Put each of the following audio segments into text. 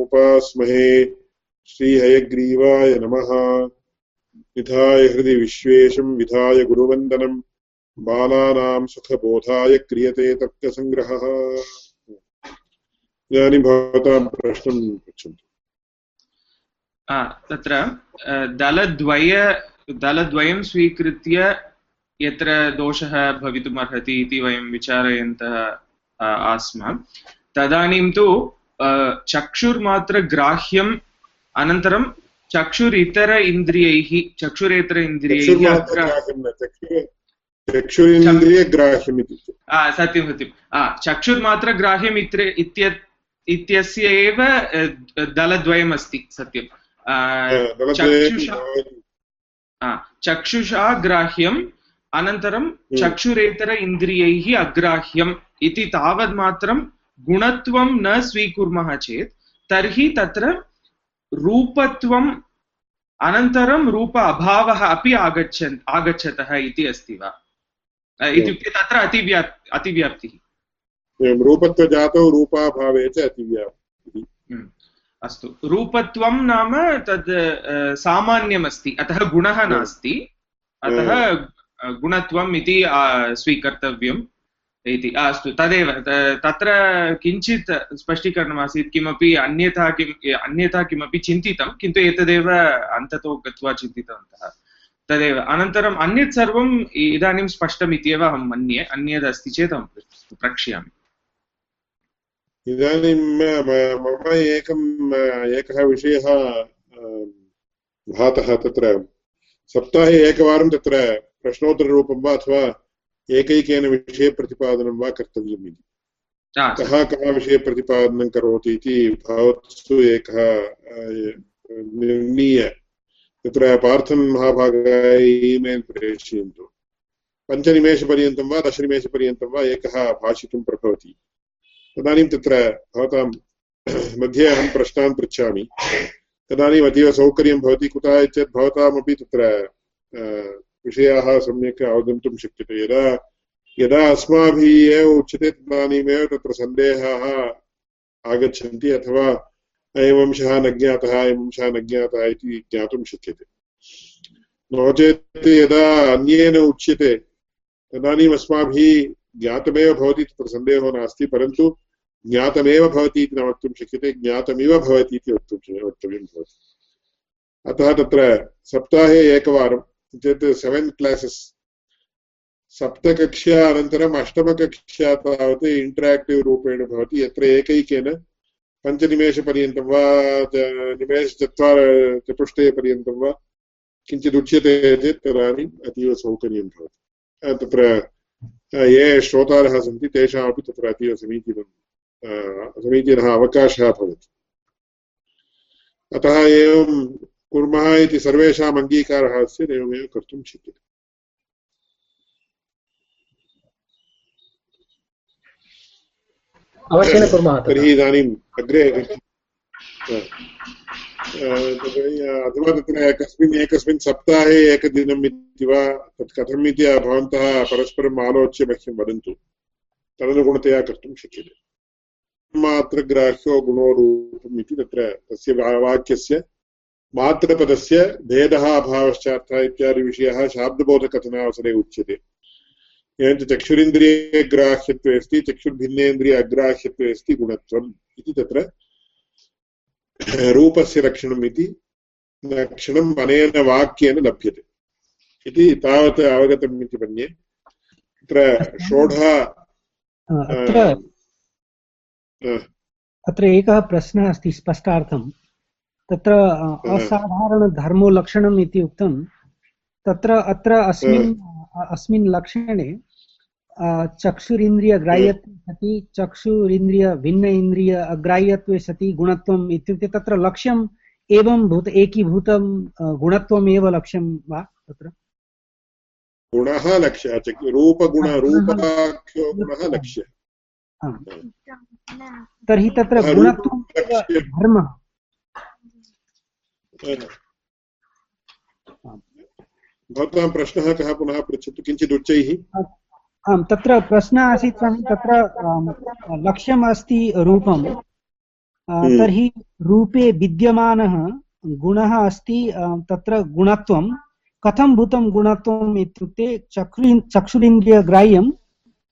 उपास्महे श्रीहयग्रीवाय नमः। विधाय हृदि विश्वेशं विधाय गुरुवन्दनम् बालानां सुखबोधाय क्रियते तर्कसङ्ग्रहः। इदानीं भवतां प्रश्नं पृच्छन्तु। तत्र दलद्वय, दलद्वयं स्वीकृत्य यत्र दोषः भवितुमर्हति इति वयं विचारयन्तः आस्म। तदानीं तु चक्षुर्मात्रग्राह्यम् अनन्तरं चक्षुर् इतर इन्द्रियैः चक्षुरेतर इन्द्रियैः चक्षुरिन्द्रियग्राह्यम् इति सत्यं सत्यं। चक्षुर्मात्रग्राह्यम् इत्य इत्यस्य एव दलद्वयमस्ति सत्यं चक्षुषा ग्राह्यम् अनन्तरं हम्म। चक्षुरेतर इन्द्रियैः अग्राह्यम् इति तावद्मात्रं गुणत्वं न स्वीकुर्मः चेत् तर्हि तत्र रूपत्वम् अनन्तरं रूप अभावः अपि आगच्छन् आगच्छतः इति अस्ति वा? इत्युक्ते तत्र अतिव्या अतिव्याप्तिः। रूपत्वजातौ रूपाभावे च अतिव्याप्तिः। हम्म। अस्तु। रूपत्वं नाम तद् सामान्यमस्ति अतः गुणः नास्ति। अतः गुणत्वम् इति स्वीकर्तव्यम्। इति अस्तु, तदेव तत्र किञ्चित् स्पष्टीकरणमासीत्, किमपि अन्यथा किम् अन्यथा किमपि चिन्तितं, किन्तु एतदेव अन्ततो गत्वा चिन्तितवन्तः। तदेव, अनन्तरम् अन्यत् सर्वम् इदानीं स्पष्टम् इत्येव अहं मन्ये, अन्यदस्ति चेत् अहं प्रक्ष्यामि। इदानीं मम एकम् एकः विषयः भातः तत्र, सप्ताहे एकवारं तत्र प्रश्नोत्तररूपं वा, अथवा एकैकेन विषयप्रतिपादनं वा कर्तव्यम् इति। कः कः विषयप्रतिपादनं करोति इति भवत्सु एकः निर्णीय। तत्र पार्थन् महाभागाय ईमेल् प्रेषयन्तु। पञ्चनिमेषपर्यन्तं वा दशनिमेषपर्यन्तं वा एकः भाषितुं प्रभवति। तदानीं तत्र भवतां मध्ये अहं प्रश्नान् पृच्छामि। तदानीम् अतीव सौकर्यं भवति कुतः चेत् भवतामपि तत्र विषयाः सम्यक् अवगन्तुं शक्यते. यदा यदा अस्माभिः एव उच्यते तदानीमेव तत्र सन्देहाः आगच्छन्ति अथवा अयम् अंशः न ज्ञातः अयम् अंशः न ज्ञातः इति ज्ञातुं शक्यते. नो चेत् यदा अन्येन उच्यते, तदानीम् अस्माभिः ज्ञातमेव भवति, तत्र सन्देहो नास्ति, परन्तु ज्ञातमेव भवति इति न वक्तुं शक्यते, ज्ञातमिव भवति इति वक्तुं वक्तव्यं भवति। अतः तत्र सप्ताहे एकवारं चेत् सेवेन् क्लासस् सप्तकक्षा अनन्तरम् अष्टमकक्षा तावत् इण्टराक्टिव् रूपेण भवति, यत्र एकैकेन पञ्चनिमेषपर्यन्तं वा निमेषचत्वार चतुष्टयपर्यन्तं वा किञ्चित् उच्यते चेत् तदानीम् अतीव सौकर्यं भवति। तत्र ये श्रोतारः सन्ति तेषामपि तत्र अतीव समीचीनं समीचीनः अवकाशः भवति। अतः एवं कुर्मः इति सर्वेषाम् अङ्गीकारः अस्ति एवमेव कर्तुं शक्यते। अवश्येन कुर्मः तर्हि इदानीम् अग्रे अथवा तत्र एकस्मिन् एकस्मिन् सप्ताहे एकदिनम् इति वा तत् कथम् इति भवन्तः परस्परम् आलोच्य मह्यं वदन्तु। तदनुगुणतया कर्तुं शक्यते। मात्रग्राह्यो गुणोरूपम् इति तत्र तस्य वाक्यस्य मात्रपदस्य भेदः अभावश्चार्थः इत्यादिविषयः शाब्दबोधकथनावसरे उच्यते। एवञ्च चक्षुरिन्द्रियग्राह्यत्वे अस्ति चक्षुर्भिन्नेन्द्रिय अग्राह्यत्वे अस्ति गुणत्वम् इति तत्र रूपस्य लक्षणम् इति लक्षणम् अनेन वाक्येन लभ्यते। इति तावत् अवगतम् इति मन्ये। तत्र षोढा अत्र एकः प्रश्नः अस्ति स्पष्टार्थं तत्र असाधारणधर्मो लक्षणम् इति उक्तं तत्र अत्र अस्मिन् अस्मिन् लक्षणे चक्षुरिन्द्रियग्राह्यत्वे सति चक्षुरिन्द्रिय भिन्न इन्द्रिय अग्राह्यत्वे सति गुणत्वम् इत्युक्ते तत्र लक्ष्यम् एवं भूत एकीभूतं गुणत्वम् एव लक्ष्यं वा तत्र? गुणः लक्ष्यः रूपगुण रूपाख्यो गुणः लक्ष्यः। तर्हि तत्र गुणत्वं धर्मः। भवतां प्रश्नः कः पुनः पृच्छतु किञ्चित् उच्चैः। आम् तत्र प्रश्नः आसीत् तत्र लक्ष्यम् अस्ति रूपं हम्म। तर्हि रूपे विद्यमानः गुणः अस्ति तत्र गुणत्वं कथं भूतं गुणत्वम् इत्युक्ते चक्षु चक्षुरिन्द्रियग्राह्यं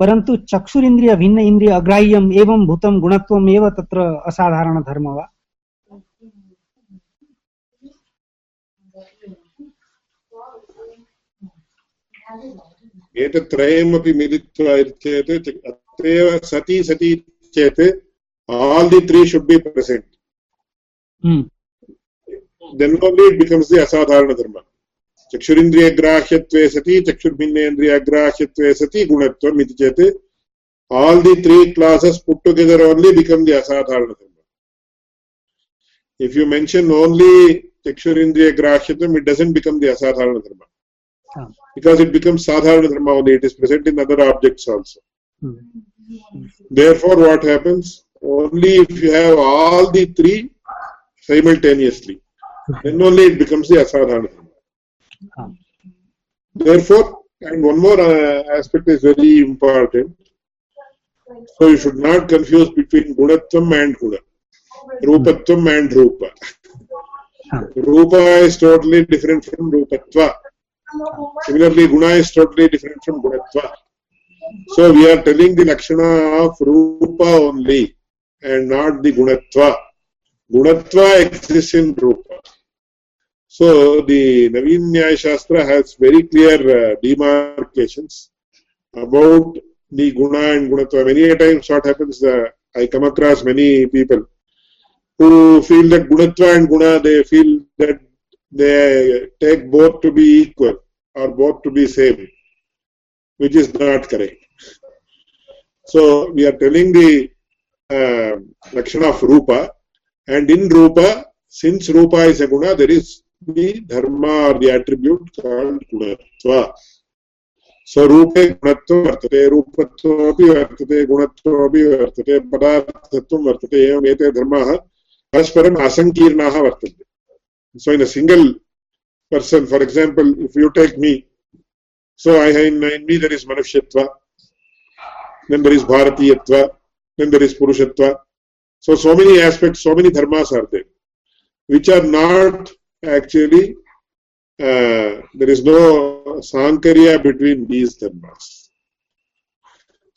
परन्तु चक्षुरिन्द्रियभिन्न इन्द्रिय अग्राह्यम् एवं भूतं गुणत्वम् एव तत्र असाधारणधर्म वा? एतत्त्रयमपि मिलित्वा चेत् अत्रैव सति सति चेत् all the three should be present becomes the असाधारणधर्म चक्षुरिन्द्रियग्राह्यत्वे सति चक्षुर्भिन्नेन्द्रियग्राह्यत्वे सति गुणत्वम् इति चेत् all the three classes put together only become the असाधारणधर्म if you mention only चक्षुरिन्द्रियग्राह्यत्वम् इट् डसन्ट् बिकम् दि असाधारणधर्म because it becomes sadharana dharma only it is present in other objects also. Hmm. therefore what happens? Only if you have all the three simultaneously then only it becomes the asadharana. Dharma therefore and one more uh, aspect is very important. So you should not confuse between gunatvam and guna. Rupatvam and rupa rupa is totally different from rupatva Similarly, guna is totally different from gunatva. So we are telling the lakshana of rupa only and not the gunatva. Gunatva exists in rupa. So the Naveen Nyaya Shastra has very clear uh, demarcations about the guna and gunatva. Many times what happens, uh, I come across many people who feel that gunatva and guna, they feel that they take both to be equal or both to be same, which is not correct. So we are telling the uh, Lakshana of Rupa, and in Rupa, since Rupa is a guna, there is the dharma or the attribute called gunatva. So रूपे गुणत्वं वर्तते रूपत्वमपि वर्तते गुणत्वमपि वर्तते पदार्थत्वं वर्तते एवम् एते धर्माः परस्परम् असङ्कीर्णाः वर्तन्ते So in a single person. For example, if you take me, so I in, in me there is Manushyatva, then there is Bharatiyatva, then there is Purushatva. So, so many aspects, so many dharmas are there, which are not actually, uh, there is no sankarya between these dharmas.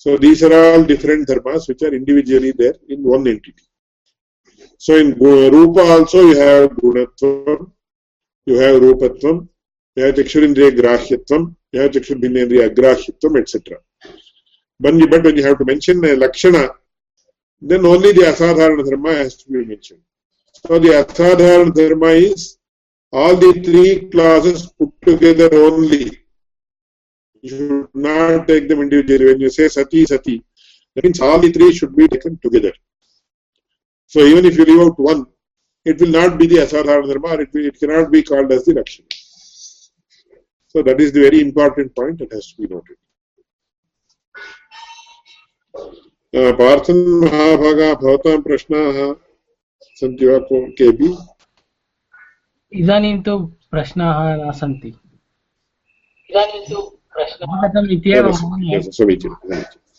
So these are all different dharmas which are individually there in one entity. So in Rupa also you have Gunatvam, you have रूपत्वम you have चक्षुरिंद्रिय ग्राह्यत्वम you have चक्षुर्भिन्नेन्द्रिय अग्राह्यत्वम etcetera बन you but when you have to mention a लक्षण then only the असाधारण धर्म has to be mention so the असाधारण धर्म is all the three classes put together only You should not take them individually. When you say sati, sati, that means all the three should be taken together. So even if you leave out one, it will not be the asadharana dharma or it, will, it cannot be called as the lakshana. So that is the very important point that has to be noted. Parthan महाभागा भवतां प्रश्नाः सन्ति वा केपि इदानीं तु प्रश्नाः न सन्ति इदानीं तु प्रश्नः इत्येव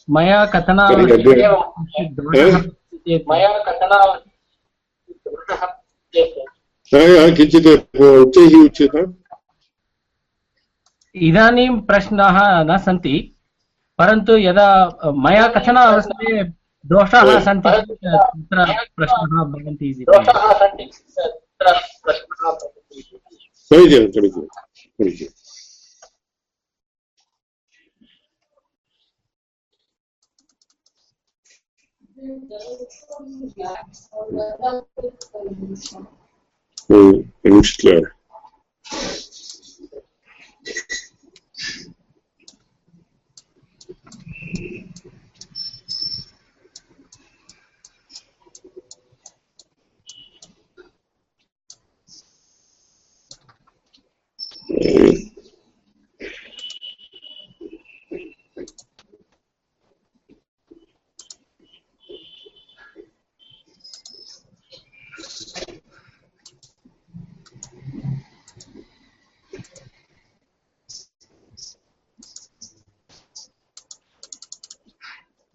मया कथना मया कथना किञ्चित् उच्चैः उच्यताम् इदानीं प्रश्नाः न सन्ति परन्तु यदा मया कथनावसरे दोषाः सन्ति तत्र प्रश्नाः भवन्ति इति समीचीनं समीचीनं Hum, muito claro.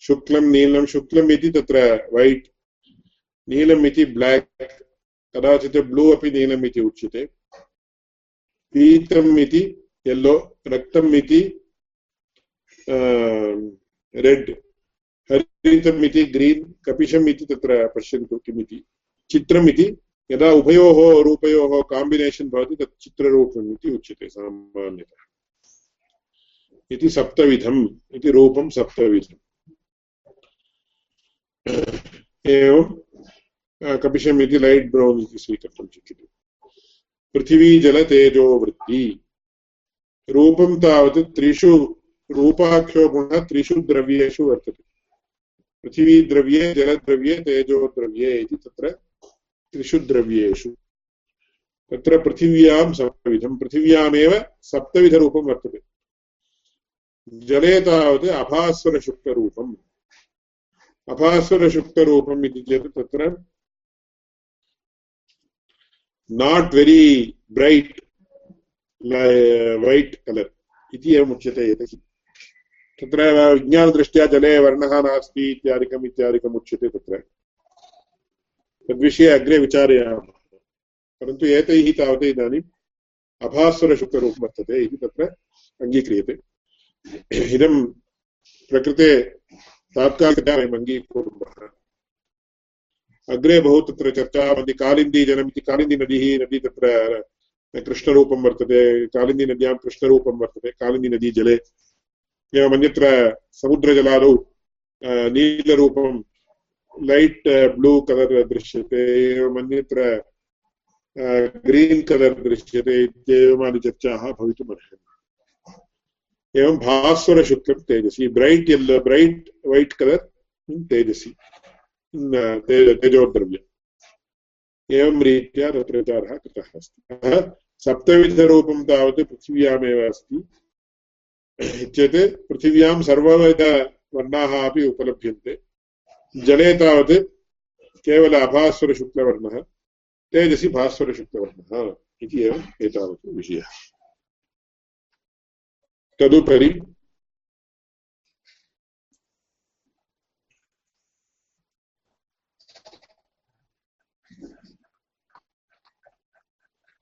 शुक्लं नीलं शुक्लम् इति तत्र वैट् नीलम् इति ब्लाक् कदाचित् ब्लू अपि नीलम् इति उच्यते। पीतम् इति येल्लो रक्तम् इति रेड् हरितम् इति ग्रीन् कपिशम् इति तत्र पश्यन्तु किमिति। चित्रम् इति यदा उभयोः रूपयोः काम्बिनेशन् भवति, तत् चित्ररूपम् इति उच्यते सामान्यतः। इति सप्तविधम्, इति रूपं सप्तविधम्। एवं कपिशम् इति लैट् ब्रौन् इति स्वीकर्तुं शक्यते। जलतेजो वृत्ति रूपं तावत् त्रिषु, रूपाख्यो गुणः त्रिषु द्रव्येषु वर्तते। पृथिवीद्रव्ये जलद्रव्ये तेजोद्रव्ये इति तत्र त्रिषु द्रव्येषु। तत्र पृथिव्यां सप्तविधं पृथिव्यामेव सप्तविधरूपं वर्तते। जले तावत् अभास्वरशुक्तरूपम्। अभास्वरशुक्तरूपम् इति चेत् तत्र not very bright white colour इति एवम् उच्यते यतः तत्र विज्ञानदृष्ट्या जले वर्णः नास्ति इत्यादिकम् इत्यादिकम् उच्यते तत्र। तद्विषये अग्रे विचारयामः। परन्तु एतैः तावत् इदानीम् अभास्वरशुक्तरूपं वर्तते इति तत्र अङ्गीक्रियते। इदं प्रकृते तात्कालिकतया वयम् अङ्गीकुर्मः अग्रे बहु तत्र चर्चा भवति कालिन्दीजलम् इति कालिन्दीनदी नदी तत्र कृष्णरूपं वर्तते कालिन्दीनद्यां कृष्णरूपं वर्तते कालिन्दीनदीजले एवमन्यत्र समुद्रजलादौ नीलरूपं, लैट् ब्लू कलर् दृश्यते। एवमन्यत्र ग्रीन् कलर् दृश्यते। इत्येवमानि चर्चाः भवितुमर्हन्ति। एवं भास्वरशुक्लं Tejasi. Bright yellow bright white colour Tejasi. तेजोद्रव्य। एवं रीत्या तत्र विचारः कृतः अस्ति। अतः सप्तविधरूपं तावत् पृथिव्यामेव अस्ति। चेत् पृथिव्यां सर्वविधवर्णाः अपि उपलभ्यन्ते। जले तावत् केवल अभास्वरशुक्लवर्णः, तेजसि भास्वरशुक्लवर्णः इति एव एतावत् विषयः। तदुपरि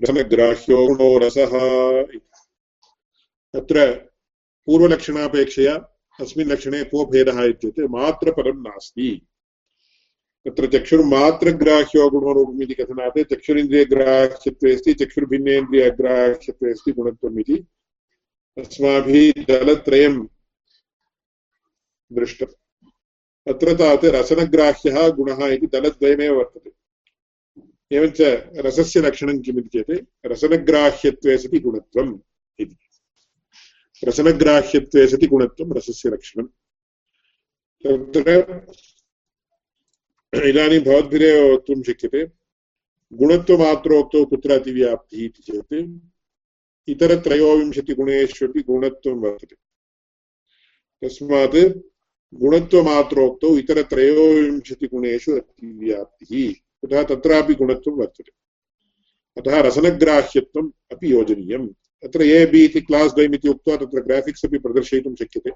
रसनग्राह्यो गुणो रसः पूर्वलक्षणापेक्षया को भेदः इत्युक्ते मात्रपदं नास्ति। तत्र चक्षुर्मात्रग्राह्यो गुणरूपम् इति कथनात् चक्षुरिन्द्रियग्राह्यत्वे अस्ति चक्षुर्भिन्नेन्द्रियग्राह्यत्वे अस्ति गुणत्वम् इति। अस्माभिः दलत्रयं दृष्टम्। अत्र तावत् रसनग्राह्यः गुणः इति दलद्वयमेव वर्तते। एवञ्च रसस्य लक्षणं किमिति चेत् रसनग्राह्यत्वे सति गुणत्वम् इति। रसनग्राह्यत्वे सति गुणत्वं रसस्य लक्षणं तत्र इदानीं भवद्भिरेव वक्तुं शक्यते। गुणत्वमात्रोक्तौ कुत्र अतिव्याप्तिः इति चेत् इतरत्रयोविंशतिगुणेष्वपि गुणत्वं वर्तते। तस्मात् गुणत्वमात्रोक्तौ इतरत्रयोविंशतिगुणेषु अतिव्याप्तिः कुतः तत्रापि गुणत्वं वर्तते। अतः रसनग्राह्यत्वम् अपि योजनीयम्। अत्र ए बि इति क्लास् द्वयम् इति उक्त्वा तत्र ग्राफिक्स् अपि प्रदर्शयितुं शक्यते।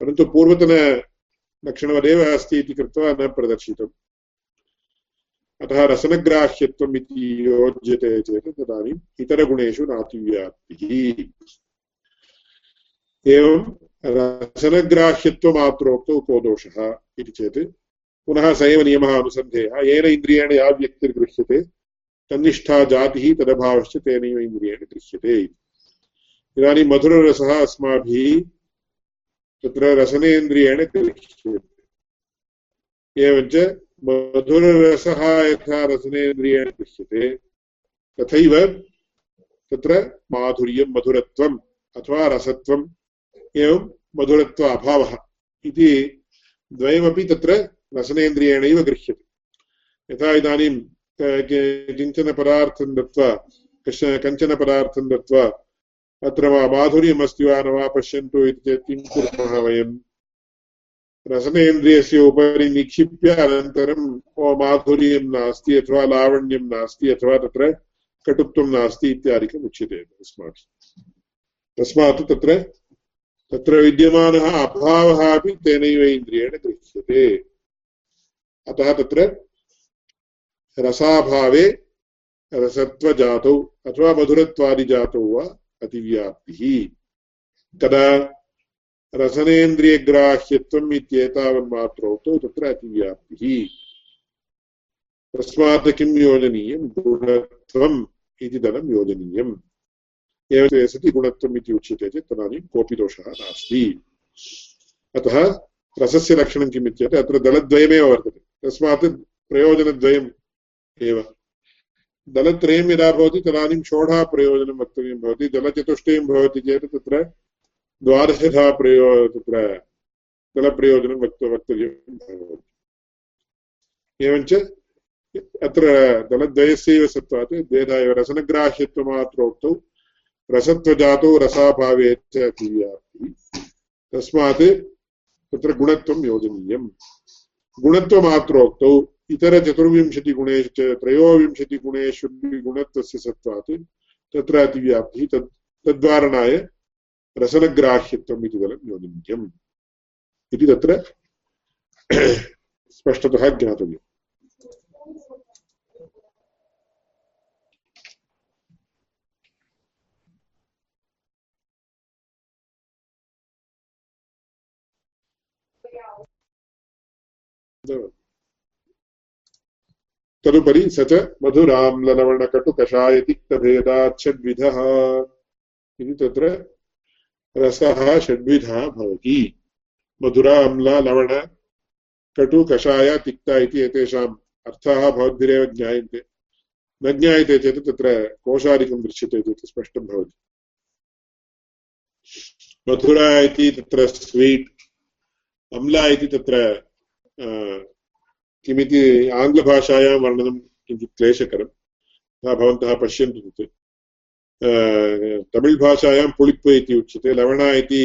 परन्तु पूर्वतनलक्षणवदेव अस्ति इति कृत्वा न प्रदर्शितम्। अतः रसनग्राह्यत्वम् इति योज्यते चेत् तदानीम् इतरगुणेषु नातिव्याप्तिः। एवं रसनग्राह्यत्वमात्रोक्तौ को दोषः इति चेत् पुनः स एव नियमः अनुसन्धेयः। येन इन्द्रियेण या व्यक्तिर्गृह्यते तन्निष्ठा जातिः तदभावश्च तेनैव इन्द्रियेण गृह्यते इदानीं मधुररसः अस्माभिः तत्र रसनेन्द्रियेण गृह्यते एवञ्च मधुररसः यथा रसनेन्द्रियेण दृश्यते तथैव तत्र माधुर्यं, मधुरत्वम् अथवा रसत्वम् एवं मधुरत्व अभावः इति द्वयमपि तत्र रसनेन्द्रियेणैव गृह्यते। यथा इदानीं किंचन पदार्थं कञ्चन पदार्थं दत्त्वा, अत्र माधुर्यम् अस्ति वा न वा पश्यन्तु इति चेत् किं कुर्मः वयं रसनेन्द्रियस्य निक्षिप्य अनन्तरं माधुर्यं अथवा लावण्यं नास्ति अथवा तत्र कटुत्वं नास्ति इत्यादिकम् उच्यते तस्मात्। तस्मात् तत्र तत्र विद्यमानः अभावः अपि तेनैव इन्द्रियेण गृह्यते। अतः तत्र रसाभावे रसत्वजातौ अथवा मधुरत्वादिजातौ वा अतिव्याप्तिः। रसनेन्द्रियग्राह्यत्वम् इत्येतावन्मात्रोक्तौ तत्र अतिव्याप्तिः। तस्मात् किं योजनीयं? गुणत्वम् इति धनं योजनीयम्। एवं सति गुणत्वम् इति उच्यते चेत् तदानीं कोऽपि दोषः नास्ति। अतः रसस्य लक्षणं किम् इत्युक्ते अत्र दलद्वयमेव वर्तते। तस्मात् प्रयोजनद्वयम् एव। दलत्रयं यदा भवति तदानीं षोडः प्रयोजनं वक्तव्यं भवति, दलचतुष्टयं भवति चेत् तत्र द्वादशधा प्रयो, तत्र दलप्रयोजनं वक्त, वक्तव्यं भवति। एवञ्च अत्र दलद्वयस्यैव सत्त्वात् द्वेधा एव रसनग्राह्यत्वमात्रोक्तौ रसत्वजातौ रसाभावे च अतिव्याप्तिः। तस्मात् तत्र गुणत्वं योजनीयम्। गुणत्वमात्रोक्तौ इतरचतुर्विंशतिगुणेषु च त्रयोविंशतिगुणेषु गुणत्वस्य सत्त्वात् तत्र अतिव्याप्तिः। तद् तद्वारणाय रसनग्राह्यत्वम् इति दलं योजनीयम् इति तत्र स्पष्टतः ज्ञातव्यम्। तदुपरि स च मधुराम्ललवणकटुकषायतिक्तभेदाच्छड्विधः इति तत्र रसः षड्विधः भवति। मधुरा अम्ला लवण कटु कषाय तिक्ता इति एतेषाम् अर्थाः भवद्भिरेव ज्ञायन्ते। न ज्ञायते चेत् तत्र कोशादिकं दृश्यते चेत् स्पष्टं भवति। मधुरा इति तत्र स्वीट्, अम्ला इति तत्र किमिति आङ्ग्लभाषायां वर्णनं किञ्चित् क्लेशकरं। भवन्तः पश्यन्तु तत्। तमिळ् भाषायां पुळिप् इति उच्यते लवण इति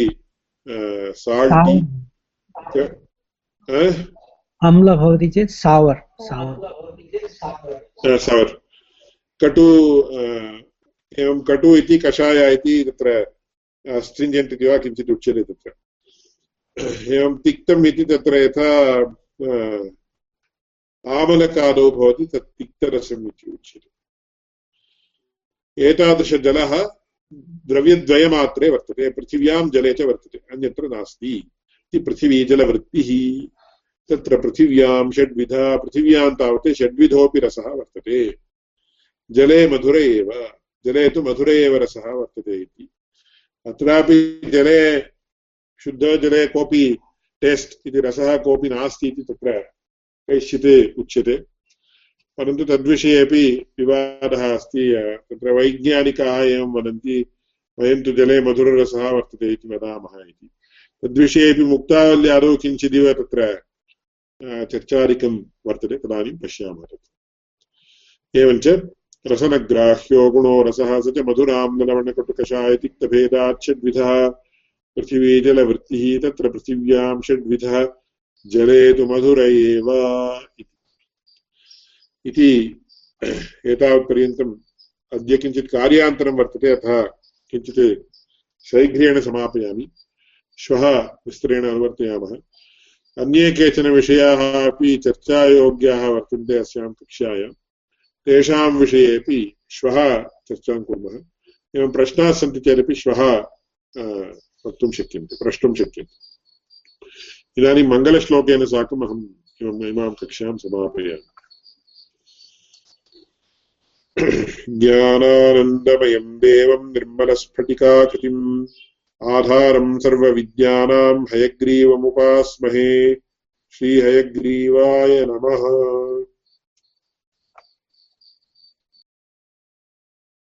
साल्ट् अम्ल भवति चेत् सावर् सावर् कटु एवं कटु इति कषाय इति तत्र स्ट्रिञ्जेण्ट् इति वा किञ्चित् उच्यते तत्र एवं तिक्तम् इति तत्र यथा आमलकादौ भवति तत् तिक्तरसम् इति उच्यते एतादृशजलः द्रव्यद्वयमात्रे वर्तते, पृथिव्यां जले च वर्तते, अन्यत्र नास्ति। इति पृथिवीजलवृत्तिः तत्र पृथिव्यां षड्विधा, पृथिव्यां तावत् षड्विधोऽपि रसः वर्तते। जले मधुर एव, जले तु मधुर एव रसः वर्तते इति। अत्रापि जले शुद्धजले कोऽपि टेस्ट् इति रसः कोऽपि नास्ति इति तत्र कैश्चित् उच्यते। परन्तु तद्विषये अपि विवादः अस्ति तत्र वैज्ञानिकाः एवं वदन्ति, वयं तु जले मधुररसः वर्तते इति वदामः इति। तद्विषयेपि मुक्तावल्यादौ किञ्चिदिव तत्र चर्चादिकं वर्तते, तदानीं पश्यामः तत्। एवञ्च रसनग्राह्यो गुणो रसः, स च मधुराम्ललवणकटुकषाय तिक्तभेदात् षड्विधः पृथिवीजलवृत्तिः तत्र पृथिव्यां षड्विधः, जले तु मधुर एव इति। इति एतावत्पर्यन्तम् अद्य किञ्चित् कार्यान्तरं वर्तते, अतः किञ्चित् शीघ्रेण समापयामि। श्वः विस्तरेण अनुवर्तयामः। अन्ये केचन विषयाः अपि चर्चायोग्याः वर्तन्ते अस्यां कक्षायां। तेषां विषयेपि श्वः चर्चां कुर्मः। एवं प्रश्नाः सन्ति चेदपि श्वः वक्तुं शक्यन्ते, प्रष्टुं शक्यन्ते। इदानीं मङ्गलश्लोकेन साकम् अहम् इमां कक्षां समापयामि। ज्ञानानन्दमयम् देवम् निर्मलस्फटिकाकृतिम् आधारम् सर्वविद्यानाम् हयग्रीवमुपास्महे श्रीहयग्रीवाय नमः।